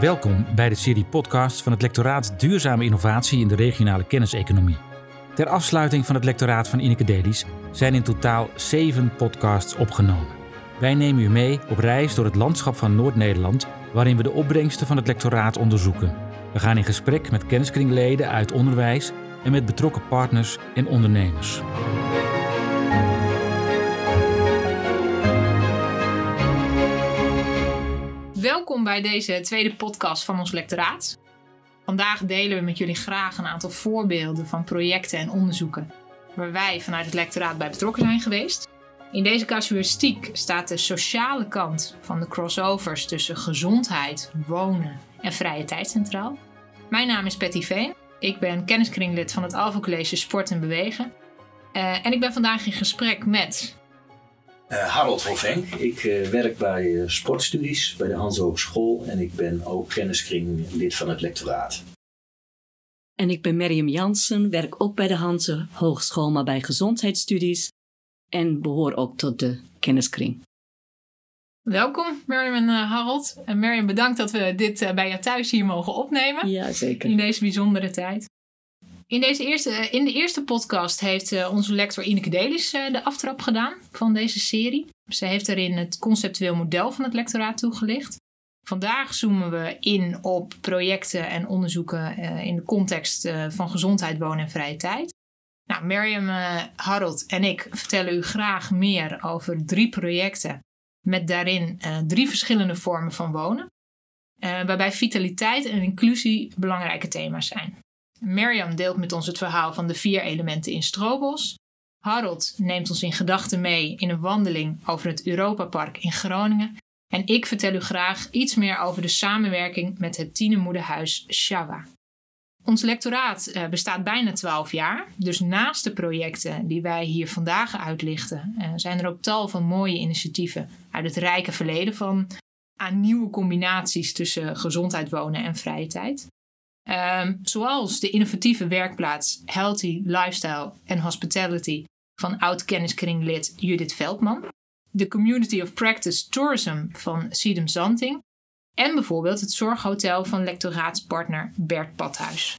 Welkom bij de serie podcast van het lectoraat Duurzame Innovatie in de regionale kenniseconomie. Ter afsluiting van het lectoraat van Ineke Delis zijn in totaal zeven podcasts opgenomen. Wij nemen u mee op reis door het landschap van Noord-Nederland, waarin we de opbrengsten van het lectoraat onderzoeken. We gaan in gesprek met kenniskringleden uit onderwijs en met betrokken partners en ondernemers. Welkom bij deze tweede podcast van ons lectoraat. Vandaag delen we met jullie graag een aantal voorbeelden van projecten en onderzoeken waar wij vanuit het lectoraat bij betrokken zijn geweest. In deze casuïstiek staat de sociale kant van de crossovers tussen gezondheid, wonen en vrije tijd centraal. Mijn naam is Patty Veen. Ik ben kenniskringlid van het Alvo College Sport en Bewegen. Uh, en ik ben vandaag in gesprek met Harold Hoveng. Ik uh, werk bij uh, sportstudies bij de Hans Hogeschool en ik ben ook kenniskring lid van het lectoraat. En ik ben Miriam Jansen, werk ook bij de Hanse Hogeschool, maar bij gezondheidsstudies en behoor ook tot de kenniskring. Welkom Miriam en Harold. En Miriam, bedankt dat we dit bij jou thuis hier mogen opnemen. Ja, zeker. In deze bijzondere tijd. In, deze eerste, in de eerste podcast heeft uh, onze lector Ineke Delis uh, de aftrap gedaan van deze serie. Ze heeft erin het conceptueel model van het lectoraat toegelicht. Vandaag zoomen we in op projecten en onderzoeken uh, in de context van gezondheid, wonen en vrije tijd. Nou, Harold en ik vertellen u graag meer over drie projecten met daarin drie verschillende vormen van wonen. waarbij vitaliteit en inclusie belangrijke thema's zijn. Mirjam deelt met ons het verhaal van de vier elementen in Strobos. Harold neemt ons in gedachten mee in een wandeling over het Europapark in Groningen. En ik vertel u graag iets meer over de samenwerking met het tienermoederhuis Shawa. Ons lectoraat eh, bestaat bijna 12 jaar, dus naast de projecten die wij hier vandaag uitlichten, eh, zijn er ook tal van mooie initiatieven uit het rijke verleden van aan nieuwe combinaties tussen gezondheid wonen en vrije tijd. Um, zoals de innovatieve werkplaats Healthy Lifestyle and Hospitality van oud-kenniskringlid Judith Veldman. De Community of Practice Tourism van Sidem Zanting. En bijvoorbeeld het zorghotel van lectoraatspartner Bert Padhuis.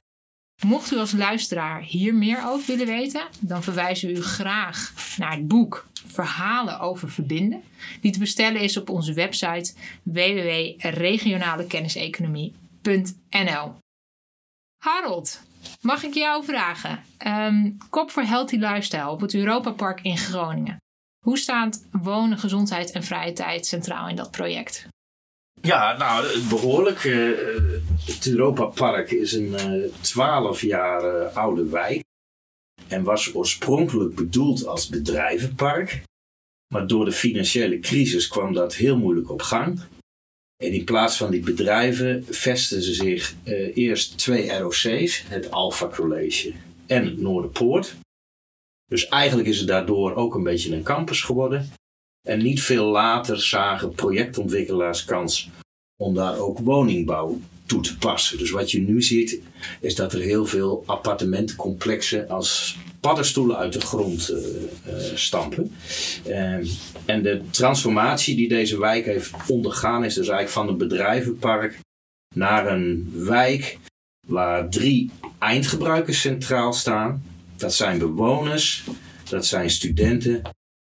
Mocht u als luisteraar hier meer over willen weten, dan verwijzen we u graag naar het boek Verhalen over Verbinden, die te bestellen is op onze website www.regionalekenniseconomie.nl. Harold, mag ik jou vragen? Um, kop voor Healthy Lifestyle op het Europapark in Groningen. Hoe staat wonen, gezondheid en vrije tijd centraal in dat project? Ja, nou, behoorlijk. Uh, het Europapark is een uh, jaar uh, oude wijk. En was oorspronkelijk bedoeld als bedrijvenpark. Maar door de financiële crisis kwam dat heel moeilijk op gang. En in plaats van die bedrijven vestigen ze zich uh, eerst twee ROC's, het Alpha College en Noorderpoort. Dus eigenlijk is het daardoor ook een beetje een campus geworden. En niet veel later zagen projectontwikkelaars kans om daar ook woningbouw toe te passen. Dus wat je nu ziet, is dat er heel veel appartementencomplexen als paddenstoelen uit de grond uh, uh, stampen. Uh, en de transformatie die deze wijk heeft ondergaan, is dus eigenlijk van een bedrijvenpark naar een wijk waar drie eindgebruikers centraal staan. Dat zijn bewoners, dat zijn studenten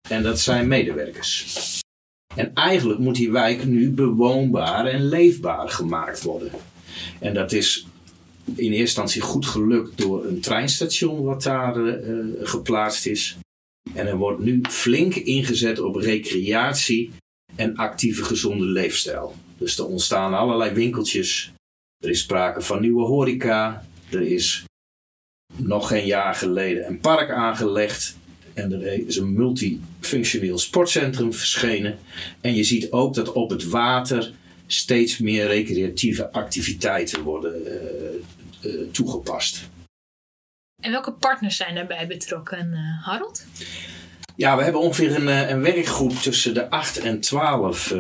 en dat zijn medewerkers. En eigenlijk moet die wijk nu bewoonbaar en leefbaar gemaakt worden. En dat is in eerste instantie goed gelukt door een treinstation wat daar uh, geplaatst is. En er wordt nu flink ingezet op recreatie en actieve gezonde leefstijl. Dus er ontstaan allerlei winkeltjes. Er is sprake van nieuwe horeca. Er is nog geen jaar geleden een park aangelegd. En er is een multifunctioneel sportcentrum verschenen. En je ziet ook dat op het water steeds meer recreatieve activiteiten worden uh, uh, toegepast. En welke partners zijn daarbij betrokken, uh, Harold? Ja, we hebben ongeveer een, een werkgroep tussen de 8 en 12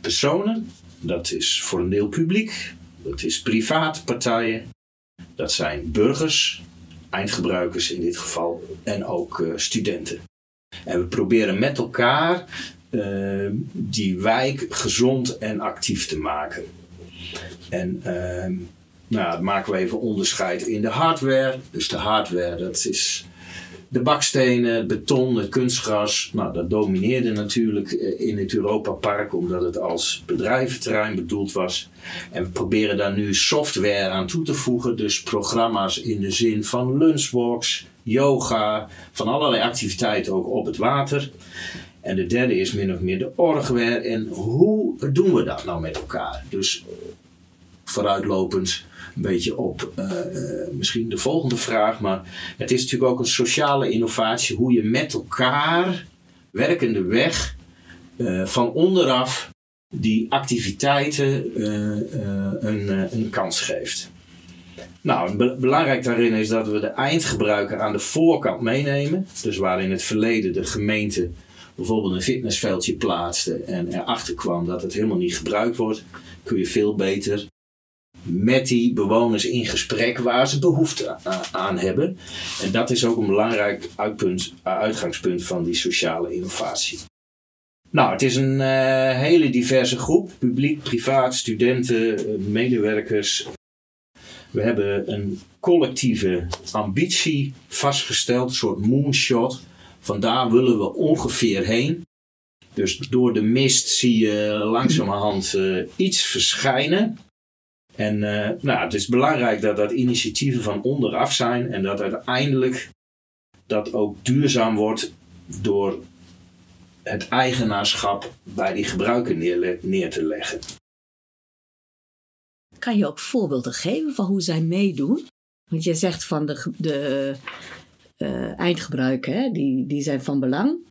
personen. Dat is voor een deel publiek, dat is private partijen, dat zijn burgers, eindgebruikers in dit geval, en ook studenten. En we proberen met elkaar die wijk gezond en actief te maken. En ehm, nou, dat maken we even onderscheid in de hardware. Dus de hardware, dat is de bakstenen, het beton, het kunstgras. Nou, dat domineerde natuurlijk eh, in het Europa Park omdat het als bedrijventerrein bedoeld was. En we proberen daar nu software aan toe te voegen. Dus programma's in de zin van lunchbox, yoga, van allerlei activiteiten ook op het water. En de derde is min of meer de orgware. En hoe doen we dat nou met elkaar? Dus vooruitlopend een beetje op uh, uh, misschien de volgende vraag. Maar het is natuurlijk ook een sociale innovatie. Hoe je met elkaar, werkende weg, uh, van onderaf die activiteiten een, een kans geeft. Nou, be belangrijk daarin is dat we de eindgebruiker aan de voorkant meenemen. Dus waar in het verleden de gemeente bijvoorbeeld een fitnessveldje plaatste en erachter kwam dat het helemaal niet gebruikt wordt, kun je veel beter met die bewoners in gesprek waar ze behoefte aan hebben. En dat is ook een belangrijk uitpunt, uitgangspunt van die sociale innovatie. Nou, het is een uh, hele diverse groep, publiek, privaat, studenten, medewerkers. We hebben een collectieve ambitie vastgesteld, een soort moonshot. Vandaar willen we ongeveer heen. Dus door de mist zie je langzamerhand uh, iets verschijnen. En uh, nou, het is belangrijk dat dat initiatieven van onderaf zijn en dat uiteindelijk dat ook duurzaam wordt door het eigenaarschap bij die gebruiker neer, te leggen. Kan je ook voorbeelden geven van hoe zij meedoen? Want je zegt van de, de uh, eindgebruiker, hè, die, die zijn van belang.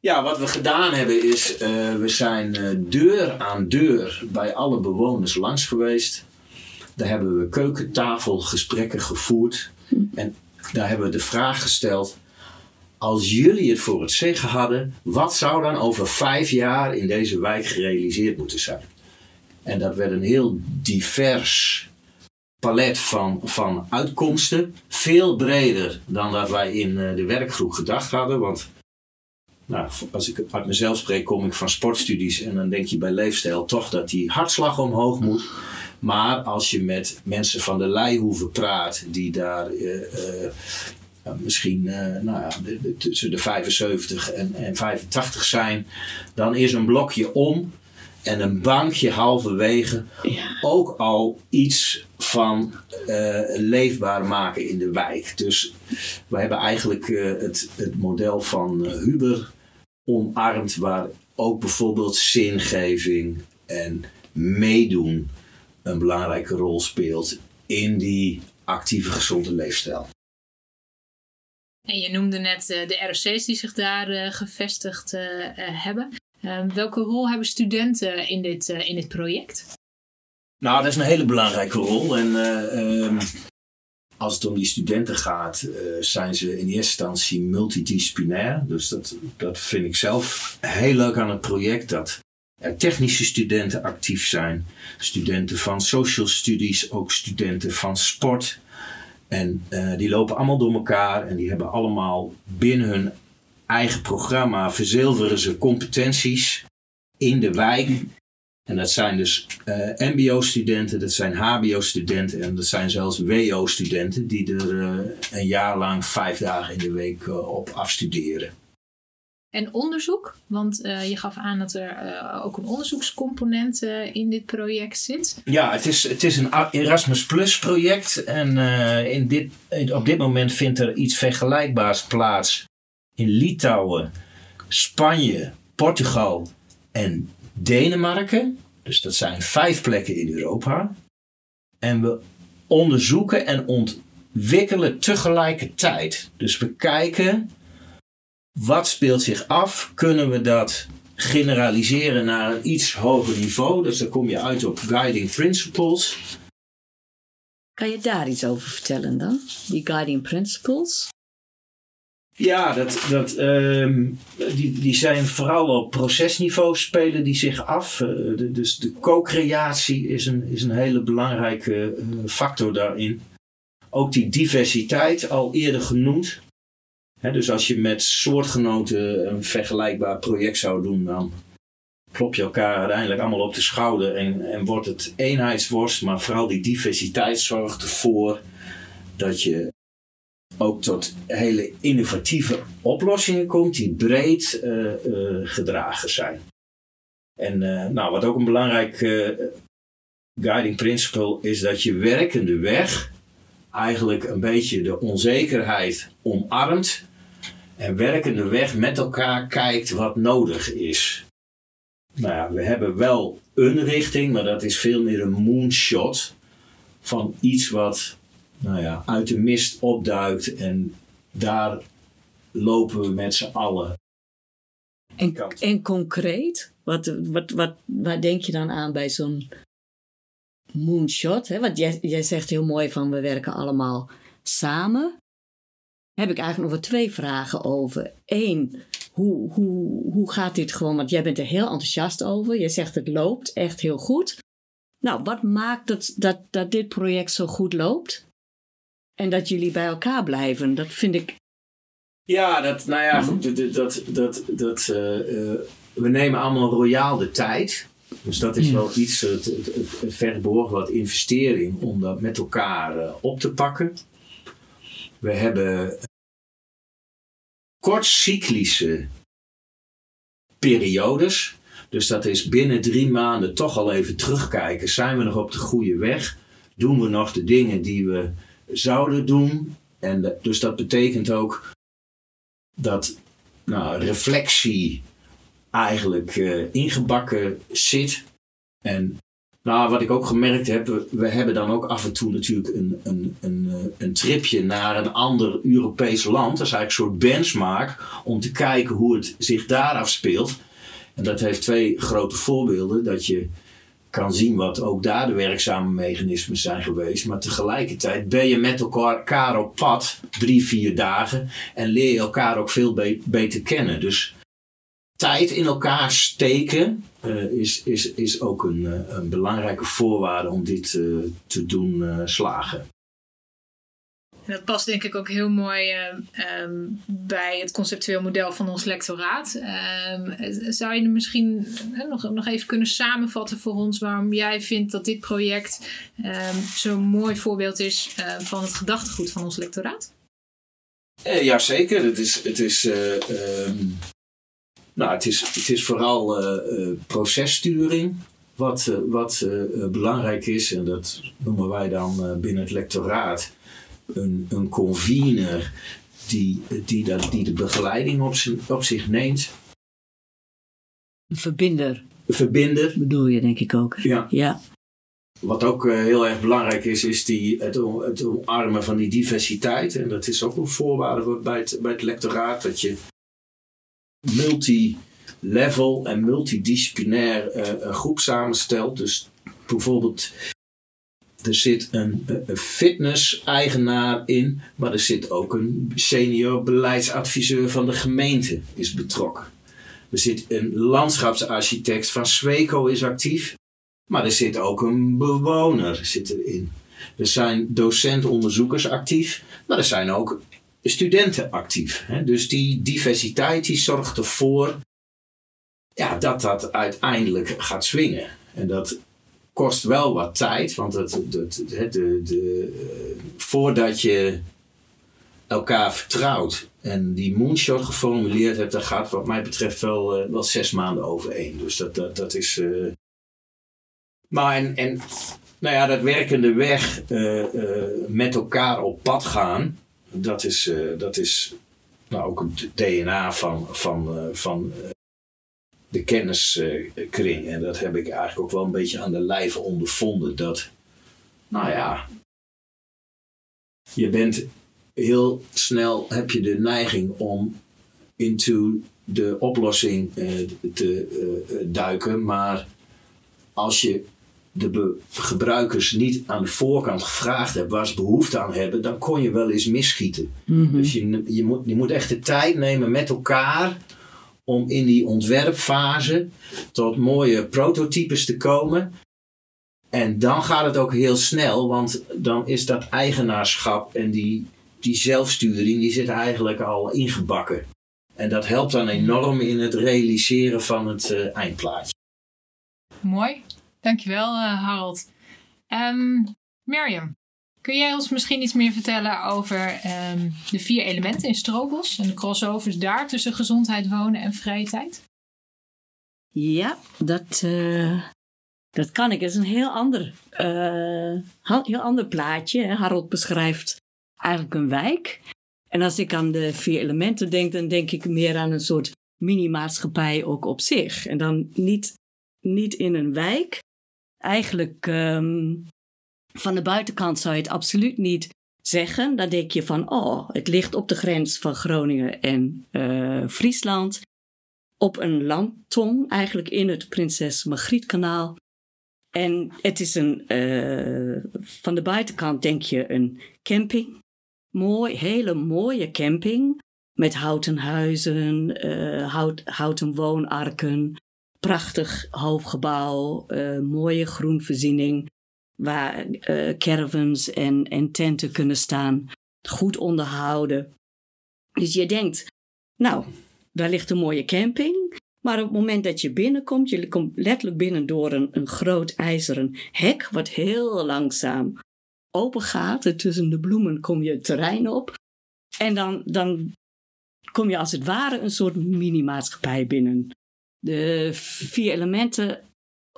Ja, wat we gedaan hebben is, uh, we zijn uh, deur aan deur bij alle bewoners langs geweest. Daar hebben we keukentafelgesprekken gevoerd. En daar hebben we de vraag gesteld, als jullie het voor het zeggen hadden, wat zou dan over vijf jaar in deze wijk gerealiseerd moeten zijn? En dat werd een heel divers palet van, van uitkomsten. Veel breder dan dat wij in uh, de werkgroep gedacht hadden. Want nou, als ik uit mezelf spreek, kom ik van sportstudies en dan denk je bij leefstijl toch dat die hartslag omhoog moet. Maar als je met mensen van de Leihoeven praat, die daar uh, uh, misschien uh, nou ja, de, de, tussen de 75 en, en 85 zijn, dan is een blokje om en een bankje halverwege ja. ook al iets van uh, leefbaar maken in de wijk. Dus we hebben eigenlijk uh, het, het model van uh, Huber omarmd, waar ook bijvoorbeeld zingeving en meedoen een belangrijke rol speelt in die actieve gezonde leefstijl. En je noemde net de ROC's die zich daar gevestigd hebben. Ehm, welke rol hebben studenten in dit, in dit project? Nou, dat is een hele belangrijke rol. En uh, als het om die studenten gaat, uh, zijn ze in eerste instantie multidisciplinair. Dus dat, dat vind ik zelf heel leuk aan het project. Dat er technische studenten actief zijn. Studenten van social studies, ook studenten van sport. En uh, die lopen allemaal door elkaar en die hebben allemaal binnen hun eigen programma verzilveren ze competenties in de wijk en dat zijn dus uh, MBO-studenten, dat zijn HBO-studenten en dat zijn zelfs WO-studenten die er uh, een jaar lang vijf dagen in de week uh, op afstuderen. En onderzoek, want je gaf aan dat er ook een onderzoekscomponent in dit project zit. Ja, het is, het is een Erasmus Plus project en in dit, op dit moment vindt er iets vergelijkbaars plaats in Litouwen, Spanje, Portugal en Denemarken. Dus dat zijn vijf plekken in Europa. En we onderzoeken en ontwikkelen tegelijkertijd. Dus we kijken wat speelt zich af. Kunnen we dat generaliseren naar een iets hoger niveau? Dus dan kom je uit op guiding principles. Kan je daar iets over vertellen dan? Die guiding principles? Ja, dat, dat, um, die, die zijn vooral op procesniveau spelen die zich af. De, dus de co-creatie is een, is een hele belangrijke uh, factor daarin. Ook die diversiteit, al eerder genoemd. Dus als je met soortgenoten een vergelijkbaar project zou doen, dan klop je elkaar uiteindelijk allemaal op de schouder en, en wordt het eenheidsworst. Maar vooral die diversiteit zorgt ervoor dat je ook tot hele innovatieve oplossingen komt die breed uh, uh, gedragen zijn. En uh, nou, wat ook een belangrijk guiding principle is dat je werkende weg eigenlijk een beetje de onzekerheid omarmt en werkende weg met elkaar kijkt wat nodig is. Nou ja, we hebben wel een richting, maar dat is veel meer een moonshot van iets wat nou ja, uit de mist opduikt en daar lopen we met z'n allen. En, en concreet, wat, wat, wat, waar denk je dan aan bij zo'n moonshot? Hè? Want jij, jij zegt heel mooi van we werken allemaal samen. Heb ik eigenlijk nog wel twee vragen over. Eén, hoe, hoe, hoe gaat dit gewoon? Want jij bent er heel enthousiast over. Je zegt het loopt echt heel goed. Nou, wat maakt het dat, dat dit project zo goed loopt? En dat jullie bij elkaar blijven? Dat vind ik. Ja, dat, nou ja, goed, dat, dat, dat, dat uh, uh, we nemen allemaal royaal de tijd. Dus dat is wel iets, het, het, het behoorlijk wat investering om dat met elkaar uh, op te pakken. We hebben kortcyclische periodes. Dus dat is binnen drie maanden toch al even terugkijken. Zijn we nog op de goede weg? Doen we nog de dingen die we zouden doen? En dus dat betekent ook dat nou, reflectie eigenlijk uh, ingebakken zit. En nou, wat ik ook gemerkt heb, we, we, hebben dan ook af en toe natuurlijk een, een, een, eh, een tripje naar een ander Europees land. Dat is eigenlijk een soort benchmark om te kijken hoe het zich daar afspeelt. En dat heeft twee grote voorbeelden. Dat je kan zien wat ook daar de werkzame mechanismen zijn geweest. Maar tegelijkertijd ben je met elkaar op pad drie, vier dagen. En leer je elkaar ook veel beter kennen. Dus tijd in elkaar steken uh, is, is, is ook een, uh, een belangrijke voorwaarde om dit uh, te doen slagen. Dat past denk ik ook heel mooi um, bij het conceptueel model van ons lectoraat. Um, zou je misschien nog, nog even kunnen samenvatten voor ons waarom jij vindt dat dit project um, zo'n mooi voorbeeld is van het gedachtegoed van ons lectoraat? Jazeker, het is, het is nou, het is, het is vooral processturing wat, wat belangrijk is. En dat noemen wij dan binnen het lectoraat een, een convener die, die, dat, die de begeleiding op, zijn, op zich neemt. Een verbinder. Een verbinder. Bedoel je denk ik ook. Ja. ja. Wat ook heel erg belangrijk is, is die, het, het omarmen van die diversiteit. En dat is ook een voorwaarde bij het, bij het lectoraat. Dat je multi-level en multidisciplinair uh, groep samenstelt. Dus bijvoorbeeld, er zit een, fitness-eigenaar in, maar er zit ook een senior beleidsadviseur van de gemeente is betrokken. Er zit een landschapsarchitect van Sweco is actief, maar er zit ook een bewoner zit erin. Er zijn docent-onderzoekers actief, maar er zijn ook studenten actief. Dus die diversiteit die zorgt ervoor ja, dat dat uiteindelijk gaat swingen. En dat kost wel wat tijd, want het, het, het, de, de, uh, voordat je elkaar vertrouwt en die moonshot geformuleerd hebt, dat gaat wat mij betreft wel, uh, wel zes maanden overheen. Dus dat, dat, dat is. Uh... Maar en, en nou ja, dat werkende weg met elkaar op pad gaan dat is, uh, dat is nou, ook het DNA van, van, uh, van uh, de kenniskring. en dat heb ik eigenlijk ook wel een beetje aan de lijve ondervonden. Dat, nou ja, je bent heel snel, heb je de neiging om into de oplossing te duiken. Maar als je de gebruikers niet aan de voorkant gevraagd hebt waar ze behoefte aan hebben, dan kon je wel eens misschieten. Mm Dus je, je, moet, je moet echt de tijd nemen met elkaar om in die ontwerpfase tot mooie prototypes te komen. En dan gaat het ook heel snel, want dan is dat eigenaarschap en die, die zelfsturing, die zit eigenlijk al ingebakken. En dat helpt dan enorm in het realiseren van het uh, eindplaatje. mooi. Dankjewel, uh, Harold. Um, Mirjam, kun jij ons misschien iets meer vertellen over um, de vier elementen in Strobos en de crossovers daar tussen gezondheid, wonen en vrije tijd? Ja, dat, uh, dat kan ik. Het is een heel ander, uh, heel ander plaatje. Harold beschrijft eigenlijk een wijk. En als ik aan de vier elementen denk, dan denk ik meer aan een soort mini-maatschappij ook op zich. En dan niet, niet in een wijk. Eigenlijk um, van de buitenkant zou je het absoluut niet zeggen. Dan denk je van, oh, het ligt op de grens van Groningen en uh, Friesland. Op een landtong, eigenlijk in het Prinses Margrietkanaal. En het is een, uh, van de buitenkant denk je een camping. Mooi, hele mooie camping. Met houten huizen, uh, hout, houten woonarken, prachtig hoofdgebouw, mooie groenvoorziening. Waar uh, caravans en, en tenten kunnen staan. Goed onderhouden. Dus je denkt, nou, daar ligt een mooie camping. Maar op het moment dat je binnenkomt, je komt letterlijk binnen door een, een groot ijzeren hek, wat heel langzaam open gaat. En tussen de bloemen kom je het terrein op. En dan, dan kom je als het ware een soort mini-maatschappij binnen. De vier elementen,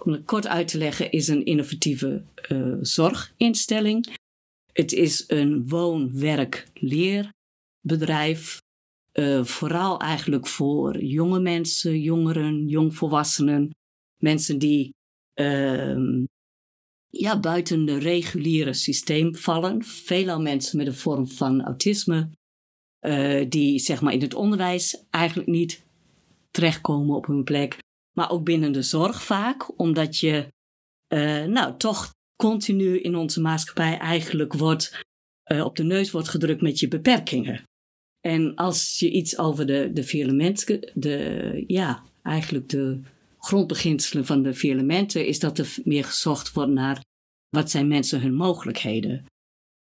om het kort uit te leggen, is een innovatieve uh, zorginstelling. Het is een woon-werk-leerbedrijf uh, vooral eigenlijk voor jonge mensen, jongeren, jongvolwassenen, mensen die uh, ja, buiten de reguliere systeem vallen. Veelal mensen met een vorm van autisme, uh, die zeg maar in het onderwijs eigenlijk niet terechtkomen op hun plek, maar ook binnen de zorg vaak, omdat je uh, nou toch continu in onze maatschappij eigenlijk wordt, uh, op de neus wordt gedrukt met je beperkingen. En als je iets over de, de elementen, de, ja, eigenlijk de grondbeginselen van de vier elementen, is dat er meer gezocht wordt naar wat zijn mensen hun mogelijkheden.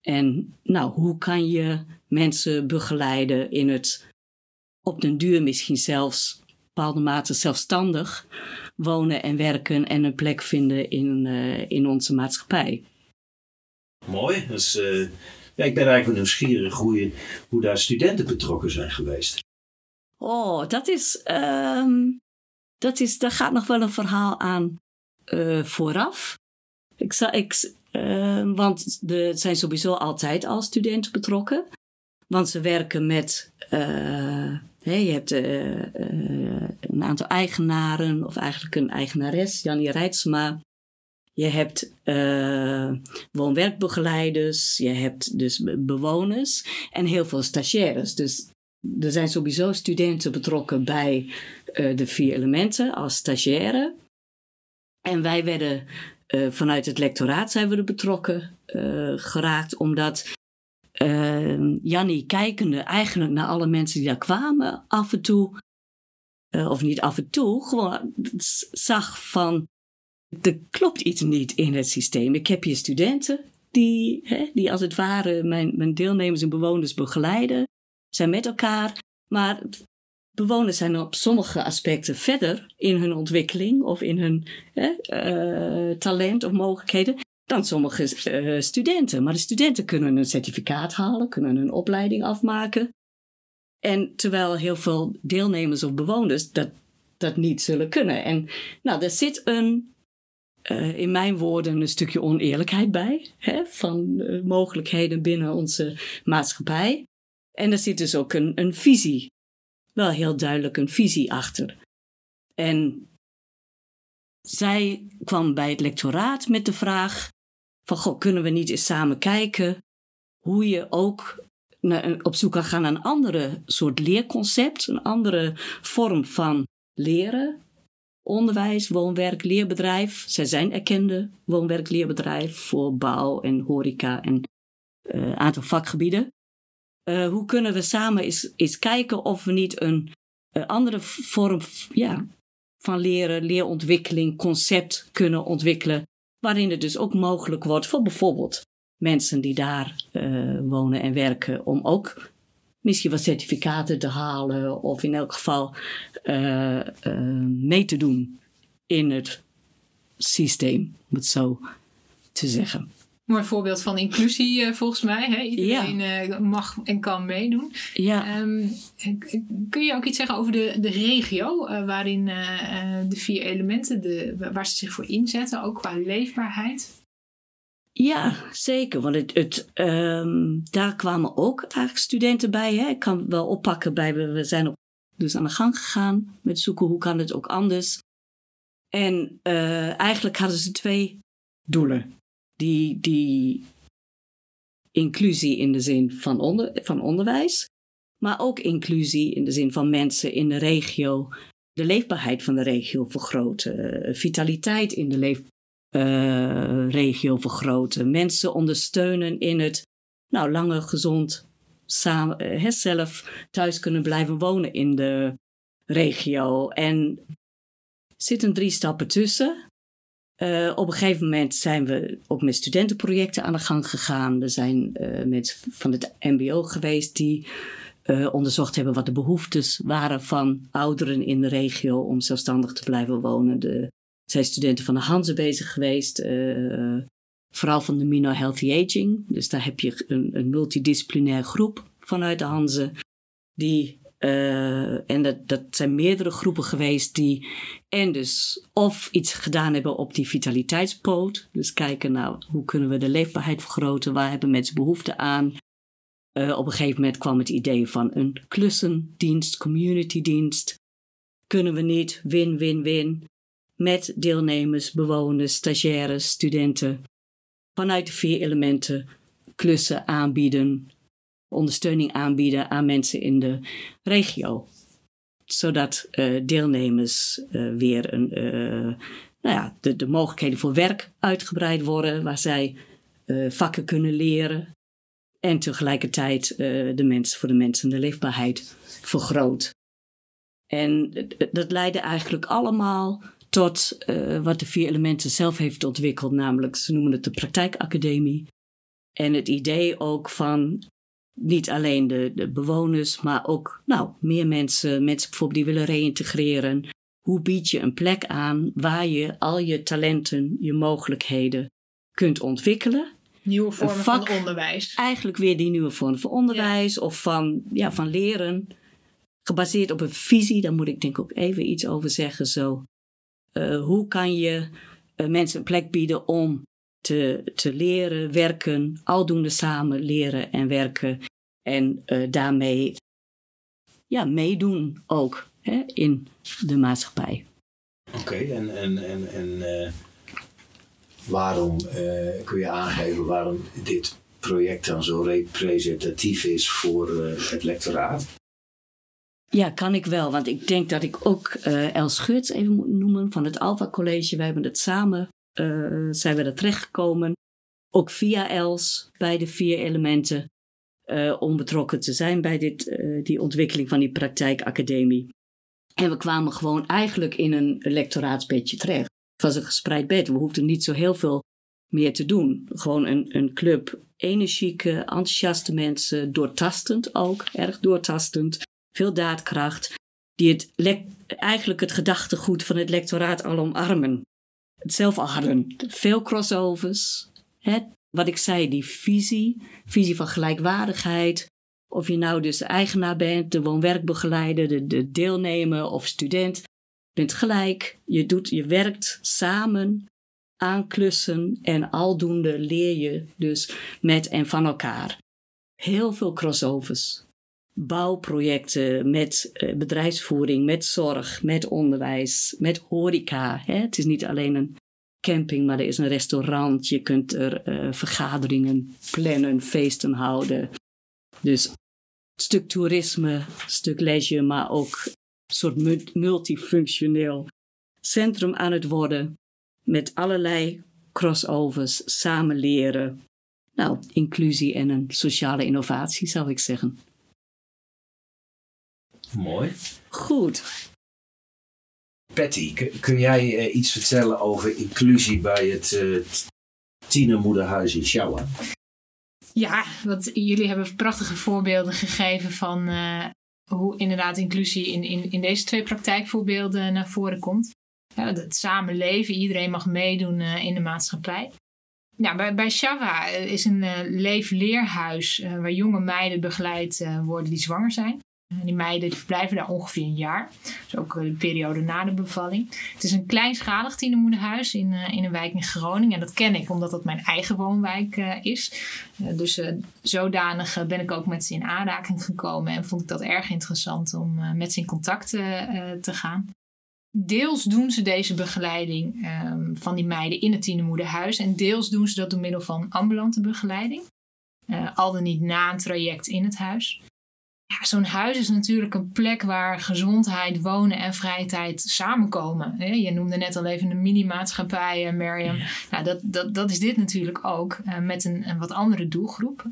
En nou, hoe kan je mensen begeleiden in het op den duur misschien zelfs bepaalde mate zelfstandig wonen en werken en een plek vinden in, uh, in onze maatschappij. Mooi, dus uh, ja, ik ben eigenlijk nieuwsgierig hoe, je, hoe daar studenten betrokken zijn geweest. Oh, dat is, um, dat is, daar gaat nog wel een verhaal aan uh, vooraf. Ik, zou, ik, uh, want er zijn sowieso altijd al studenten betrokken. Want ze werken met, uh, je hebt een aantal eigenaren, of eigenlijk een eigenares, Jannie Rijtsma. Je hebt uh, woon-werkbegeleiders, je hebt dus bewoners en heel veel stagiaires. Dus er zijn sowieso studenten betrokken bij de vier elementen als stagiaire. En wij werden vanuit het lectoraat zijn we er betrokken geraakt, omdat Jannie kijkende eigenlijk naar alle mensen die daar kwamen, af en toe, of niet af en toe, gewoon zag van er klopt iets niet in het systeem. Ik heb hier studenten die, hè, die als het ware mijn, mijn deelnemers en bewoners begeleiden, zijn met elkaar. Maar bewoners zijn op sommige aspecten verder in hun ontwikkeling of in hun hè, uh, talent of mogelijkheden dan sommige uh, studenten. Maar de studenten kunnen een certificaat halen, kunnen een opleiding afmaken. En terwijl heel veel deelnemers of bewoners dat, dat niet zullen kunnen. En nou, er zit een uh, in mijn woorden een stukje oneerlijkheid bij. Hè, van uh, mogelijkheden binnen onze maatschappij. En er zit dus ook een, een visie. Wel heel duidelijk een visie achter. En zij kwam bij het lectoraat met de vraag: van goh, kunnen we niet eens samen kijken hoe je ook op zoek kan gaan naar een andere soort leerconcept, een andere vorm van leren, onderwijs, woonwerk, leerbedrijf. Zij zijn erkende woonwerk-leerbedrijf voor bouw en horeca en een uh, aantal vakgebieden. Uh, hoe kunnen we samen eens, eens kijken of we niet een uh, andere vorm ja, van leren, leerontwikkeling, concept kunnen ontwikkelen, waarin het dus ook mogelijk wordt voor bijvoorbeeld mensen die daar wonen en werken, om ook misschien wat certificaten te halen of in elk geval uh, uh, mee te doen in het systeem, om het zo te zeggen. Mooi voorbeeld van inclusie uh, volgens mij. Hè? Iedereen ja. uh, mag en kan meedoen. Ja. Um, kun je ook iets zeggen over de, de regio uh, waarin de vier elementen, de, waar ze zich voor inzetten, ook qua leefbaarheid? Ja, zeker. Want het, het, um, daar kwamen ook eigenlijk studenten bij. Hè? Ik kan wel oppakken bij, we, zijn op, dus aan de gang gegaan met zoeken hoe kan het ook anders. En eigenlijk hadden ze twee doelen die, die inclusie in de zin van, onder, van onderwijs, maar ook inclusie in de zin van mensen in de regio, de leefbaarheid van de regio vergroten, eh, vitaliteit in de leefregio uh, vergroten, mensen ondersteunen in het nou, langer gezond samen, uh, zelf thuis kunnen blijven wonen in de regio. En er zitten drie stappen tussen. Uh, op een gegeven moment zijn we ook met studentenprojecten aan de gang gegaan. Er zijn uh, mensen van het MBO geweest die uh, onderzocht hebben wat de behoeftes waren van ouderen in de regio om zelfstandig te blijven wonen. Er zijn studenten van de Hanze bezig geweest, vooral van de Mino Healthy Aging. Dus daar heb je een, een multidisciplinair groep vanuit de Hanze die uh, en dat, dat zijn meerdere groepen geweest die en dus of iets gedaan hebben op die vitaliteitspoot. Dus kijken naar hoe kunnen we de leefbaarheid vergroten, waar hebben mensen behoefte aan. Uh, op een gegeven moment kwam het idee van een klussendienst, communitydienst. Kunnen we niet win-win-win met deelnemers, bewoners, stagiaires, studenten vanuit de vier elementen klussen aanbieden, ondersteuning aanbieden aan mensen in de regio. Zodat uh, deelnemers uh, weer een, uh, nou ja, de, de mogelijkheden voor werk uitgebreid worden, waar zij vakken kunnen leren. En tegelijkertijd de mensen, voor de mensen de leefbaarheid vergroot. En dat leidde eigenlijk allemaal tot wat de vier elementen zelf heeft ontwikkeld, namelijk ze noemen het de praktijkacademie. En het idee ook van niet alleen de, de bewoners, maar ook nou, meer mensen, mensen bijvoorbeeld die willen reïntegreren. Hoe bied je een plek aan waar je al je talenten, je mogelijkheden kunt ontwikkelen? Nieuwe vormen vak, van onderwijs. Eigenlijk weer die nieuwe vormen van onderwijs of van, ja, van leren. Gebaseerd op een visie, daar moet ik denk ik ook even iets over zeggen. Zo. Uh, hoe kan je uh, mensen een plek bieden om te, te leren, werken, aldoende samen leren en werken. En uh, daarmee ja, meedoen ook hè, in de maatschappij. Oké, en, en, en, en uh, waarom uh, kun je aangeven waarom dit project dan zo representatief is voor het lectoraat? Ja, kan ik wel. Want ik denk dat ik ook Els Geurts even moet noemen van het Alpha College. Wij hebben het samen uh, zijn we er terechtgekomen. Ook via Els bij de vier elementen. Uh, om betrokken te zijn bij dit, uh, die ontwikkeling van die praktijkacademie. En we kwamen gewoon eigenlijk in een lectoraatsbedje terecht. Het was een gespreid bed. We hoefden niet zo heel veel meer te doen. Gewoon een, een club energieke, enthousiaste mensen, doortastend ook, erg doortastend. Veel daadkracht, die het eigenlijk het gedachtegoed van het lectoraat al omarmen het zelf hadden. Veel crossovers. Hè? Wat ik zei, die visie, visie van gelijkwaardigheid. Of je nou dus de eigenaar bent, de woonwerkbegeleider, de, de deelnemer of student. bent gelijk. Je, doet, je werkt samen aan klussen en aldoende leer je dus met en van elkaar. Heel veel crossovers. Bouwprojecten met eh, bedrijfsvoering, met zorg, met onderwijs, met horeca. Het is niet alleen een camping, maar er is een restaurant. Je kunt er uh, vergaderingen plannen, feesten houden. Dus een stuk toerisme, een stuk leisure, maar ook een soort multifunctioneel centrum aan het worden. Met allerlei crossovers, samen leren. Nou, inclusie en een sociale innovatie zou ik zeggen. Mooi. Goed. Patty, kun, jij uh, iets vertellen over inclusie bij het uh, tienermoederhuis in Sjouwen? Ja, want jullie hebben prachtige voorbeelden gegeven van uh, hoe inderdaad inclusie in, in, in deze twee praktijkvoorbeelden naar voren komt. het samenleven, iedereen mag meedoen in de maatschappij. Ja, bij, bij Shava is een leefleerhuis waar jonge meiden begeleid worden die zwanger zijn. En die meiden verblijven daar ongeveer een jaar. Dus ook de periode na de bevalling. Het is een kleinschalig tienermoederhuis in, uh, in een wijk in Groningen. En dat ken ik omdat dat mijn eigen woonwijk is. Dus zodanig ben ik ook met ze in aanraking gekomen. En vond ik dat erg interessant om met ze in contact te gaan. Deels doen ze deze begeleiding um, van die meiden in het tienermoederhuis. En deels doen ze dat door middel van ambulante begeleiding. al dan niet na een traject in het huis zo'n huis is natuurlijk een plek waar gezondheid, wonen en vrije tijd samenkomen. Je noemde net al even de mini-maatschappij, eh. Nou, dat, dat, dat is dit natuurlijk ook, eh, met een, een wat andere doelgroep.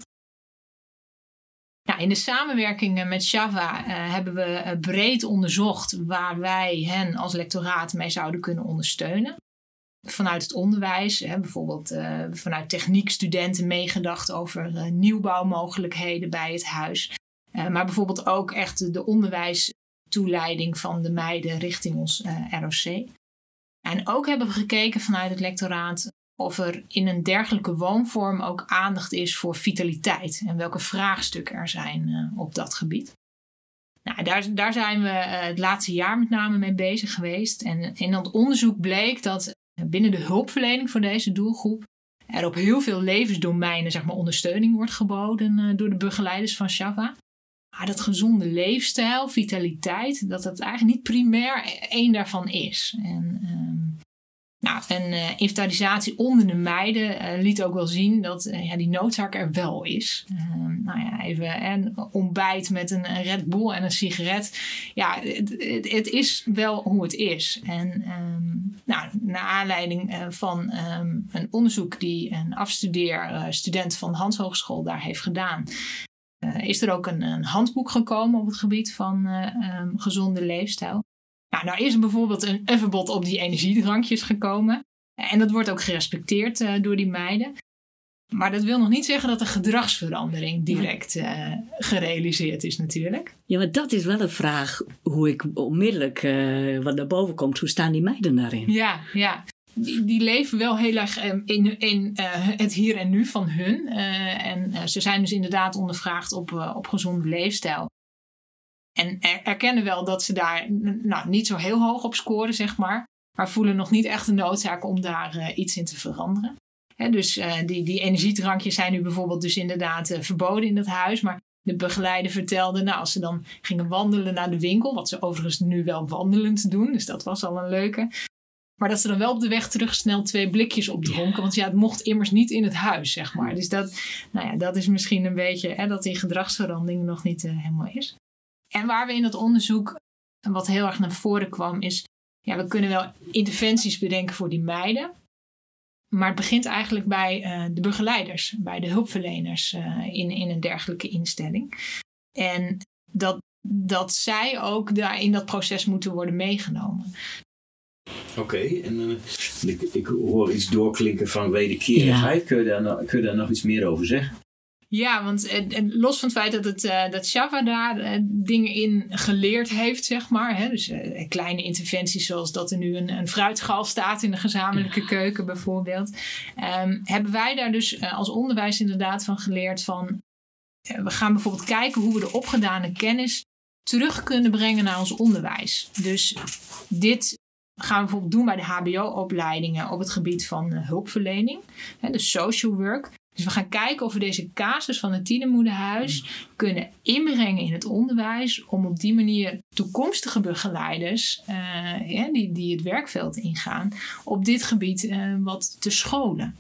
in de samenwerking met Shava uh, hebben we breed onderzocht waar wij hen als lectoraat mee zouden kunnen ondersteunen. Vanuit het onderwijs, hè, bijvoorbeeld uh, vanuit techniekstudenten meegedacht over nieuwbouwmogelijkheden bij het huis. Eh, maar bijvoorbeeld ook echt de onderwijstoeleiding van de meiden richting ons eh, ROC. En ook hebben we gekeken vanuit het lectoraat of er in een dergelijke woonvorm ook aandacht is voor vitaliteit en welke vraagstukken er zijn uh, op dat gebied. Nou, daar, daar zijn we het laatste jaar met name mee bezig geweest. En in dat onderzoek bleek dat binnen de hulpverlening voor deze doelgroep er op heel veel levensdomeinen zeg maar, ondersteuning wordt geboden door de begeleiders van Shava. Dat gezonde leefstijl, vitaliteit, dat dat eigenlijk niet primair één daarvan is. En, um, nou, inventarisatie onder de meiden uh, liet ook wel zien dat uh, ja, die noodzaak er wel is. Ehm, nou ja, even een ontbijt met een, Red Bull en een sigaret. Ja, het, het, is wel hoe het is. En um, nou, naar aanleiding van een onderzoek die een afstudeerstudent van de Hans Hogeschool daar heeft gedaan, is er ook een, een, handboek gekomen op het gebied van uh, um, gezonde leefstijl. Nou, nou is er bijvoorbeeld een, een, verbod op die energiedrankjes gekomen. En dat wordt ook gerespecteerd uh, door die meiden. Maar dat wil nog niet zeggen dat de gedragsverandering direct uh, gerealiseerd is natuurlijk. Ja, maar dat is wel een vraag hoe ik onmiddellijk uh, wat naar boven komt. Hoe staan die meiden daarin? Ja, ja die, leven wel heel erg ehm, in, in uh, het hier en nu van hun. Uh, en ze zijn dus inderdaad ondervraagd op, op gezonde leefstijl. En er, erkennen wel dat ze daar nou, niet zo heel hoog op scoren, zeg maar. Maar voelen nog niet echt de noodzaak om daar iets in te veranderen. Dus die, die energiedrankjes zijn nu bijvoorbeeld dus inderdaad verboden in dat huis. Maar de begeleider vertelde, nou, als ze dan gingen wandelen naar de winkel, wat ze overigens nu wel wandelend doen, dus dat was al een leuke. Maar dat ze dan wel op de weg terug snel twee blikjes opdronken. Want ja, het mocht immers niet in het huis, zeg maar. Dus dat, nou ja, dat is misschien een beetje hè, dat die gedragsverandering nog niet uh, helemaal is. En waar we in het onderzoek, wat heel erg naar voren kwam, is... Ja, we kunnen wel interventies bedenken voor die meiden. Maar het begint eigenlijk bij uh, de begeleiders, bij de hulpverleners uh, in, in een dergelijke instelling. En dat, dat zij ook daar in dat proces moeten worden meegenomen. Oké, en uh, ik, ik, hoor iets doorklinken van wederkerigheid. Kun, je daar, kun je daar nog iets meer over zeggen? Ja, want en, los van het feit dat, het, uh, dat Java daar uh, dingen in geleerd heeft, zeg maar. Hè, dus uh, kleine interventies zoals dat er nu een, een fruitgal staat in de gezamenlijke keuken bijvoorbeeld. Um, hebben wij daar dus als onderwijs inderdaad van geleerd van... we gaan bijvoorbeeld kijken hoe we de opgedane kennis terug kunnen brengen naar ons onderwijs. Dus dit gaan we bijvoorbeeld doen bij de HBO-opleidingen op het gebied van uh, hulpverlening, hè, de social work. Dus we gaan kijken of we deze casus van het tienermoederhuis kunnen inbrengen in het onderwijs. Om op die manier toekomstige begeleiders uh, die, die het werkveld ingaan, op dit gebied uh, wat te scholen.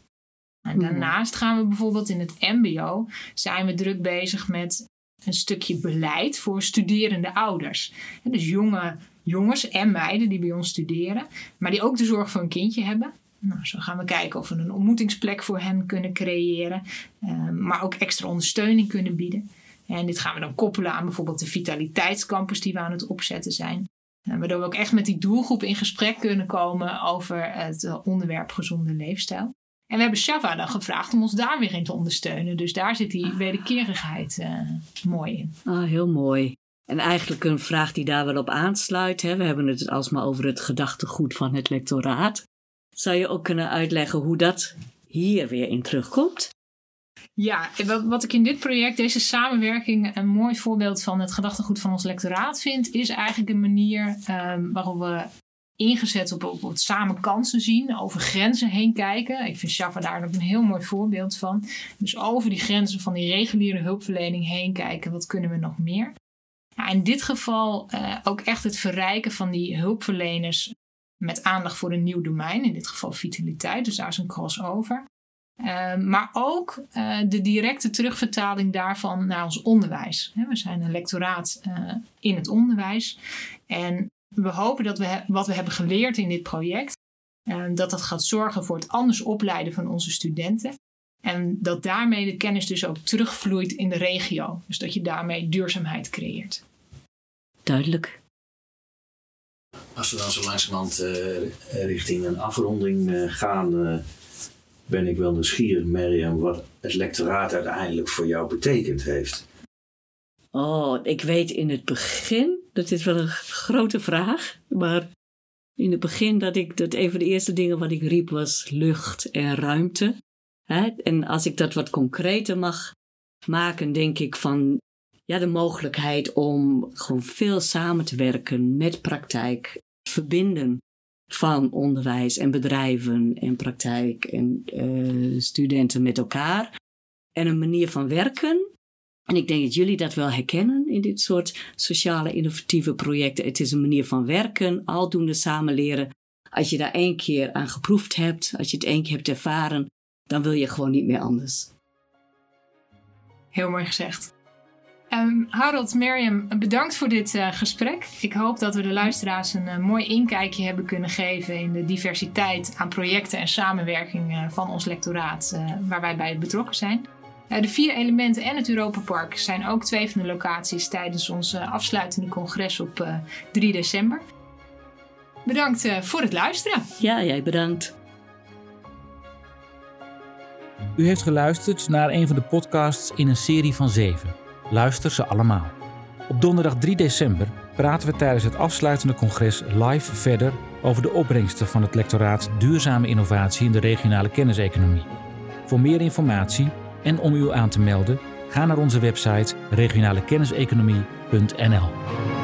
En mhm. daarnaast gaan we bijvoorbeeld in het MBO zijn we druk bezig met een stukje beleid voor studerende ouders. dus jonge jongens en meiden die bij ons studeren, maar die ook de zorg voor een kindje hebben. Nou, zo gaan we kijken of we een ontmoetingsplek voor hen kunnen creëren, uh, maar ook extra ondersteuning kunnen bieden. En dit gaan we dan koppelen aan bijvoorbeeld de vitaliteitscampus die we aan het opzetten zijn. Uh, waardoor we ook echt met die doelgroep in gesprek kunnen komen over het uh, onderwerp gezonde leefstijl. En we hebben Shava dan gevraagd om ons daar weer in te ondersteunen. Dus daar zit die wederkerigheid mooi in. Ah, heel mooi. En eigenlijk een vraag die daar wel op aansluit. Hè? We hebben het alsmaar over het gedachtegoed van het lectoraat. Zou je ook kunnen uitleggen hoe dat hier weer in terugkomt? Ja, wat ik in dit project, deze samenwerking, een mooi voorbeeld van het gedachtegoed van ons lectoraat vind, is eigenlijk een manier um, waarop we ingezet op, op het samen kansen zien, over grenzen heen kijken. Ik vind Java daar ook een heel mooi voorbeeld van. Dus over die grenzen van die reguliere hulpverlening heen kijken, wat kunnen we nog meer? In dit geval uh, ook echt het verrijken van die hulpverleners met aandacht voor een nieuw domein, in dit geval vitaliteit, dus daar is een crossover. Uh, maar ook uh, de directe terugvertaling daarvan naar ons onderwijs. We zijn een lectoraat uh, in het onderwijs. En we hopen dat we wat we hebben geleerd in dit project, dat dat gaat zorgen voor het anders opleiden van onze studenten. En dat daarmee de kennis dus ook terugvloeit in de regio. Dus dat je daarmee duurzaamheid creëert. Duidelijk. Als we dan zo langzamerhand uh, richting een afronding uh, gaan, uh, ben ik wel nieuwsgierig, Mirjam, wat het lectoraat uiteindelijk voor jou betekend heeft. Oh, ik weet in het begin, dat is wel een grote vraag, maar in het begin dat ik, dat een van de eerste dingen wat ik riep was lucht en ruimte. Hè? En als ik dat wat concreter mag maken, denk ik van ja, de mogelijkheid om gewoon veel samen te werken met praktijk, verbinden van onderwijs en bedrijven en praktijk en uh, studenten met elkaar. En een manier van werken. En ik denk dat jullie dat wel herkennen in dit soort sociale innovatieve projecten. Het is een manier van werken, aldoende samen leren. Als je daar één keer aan geproefd hebt, als je het één keer hebt ervaren, dan wil je gewoon niet meer anders. Heel mooi gezegd. Um, Harold, Mirjam, bedankt voor dit uh, gesprek. Ik hoop dat we de luisteraars een uh, mooi inkijkje hebben kunnen geven in de diversiteit aan projecten en samenwerking uh, van ons lectoraat waar wij bij betrokken zijn. de vier elementen en het Europapark zijn ook twee van de locaties tijdens ons afsluitende congres op 3 december. Bedankt voor het luisteren. Ja, jij bedankt. U heeft geluisterd naar een van de podcasts in een serie van zeven. Luister ze allemaal. Op donderdag 3 december praten we tijdens het afsluitende congres live verder over de opbrengsten van het lectoraat Duurzame Innovatie in de regionale kenniseconomie. Voor meer informatie en om u aan te melden, ga naar onze website regionalekenniseconomie.nl.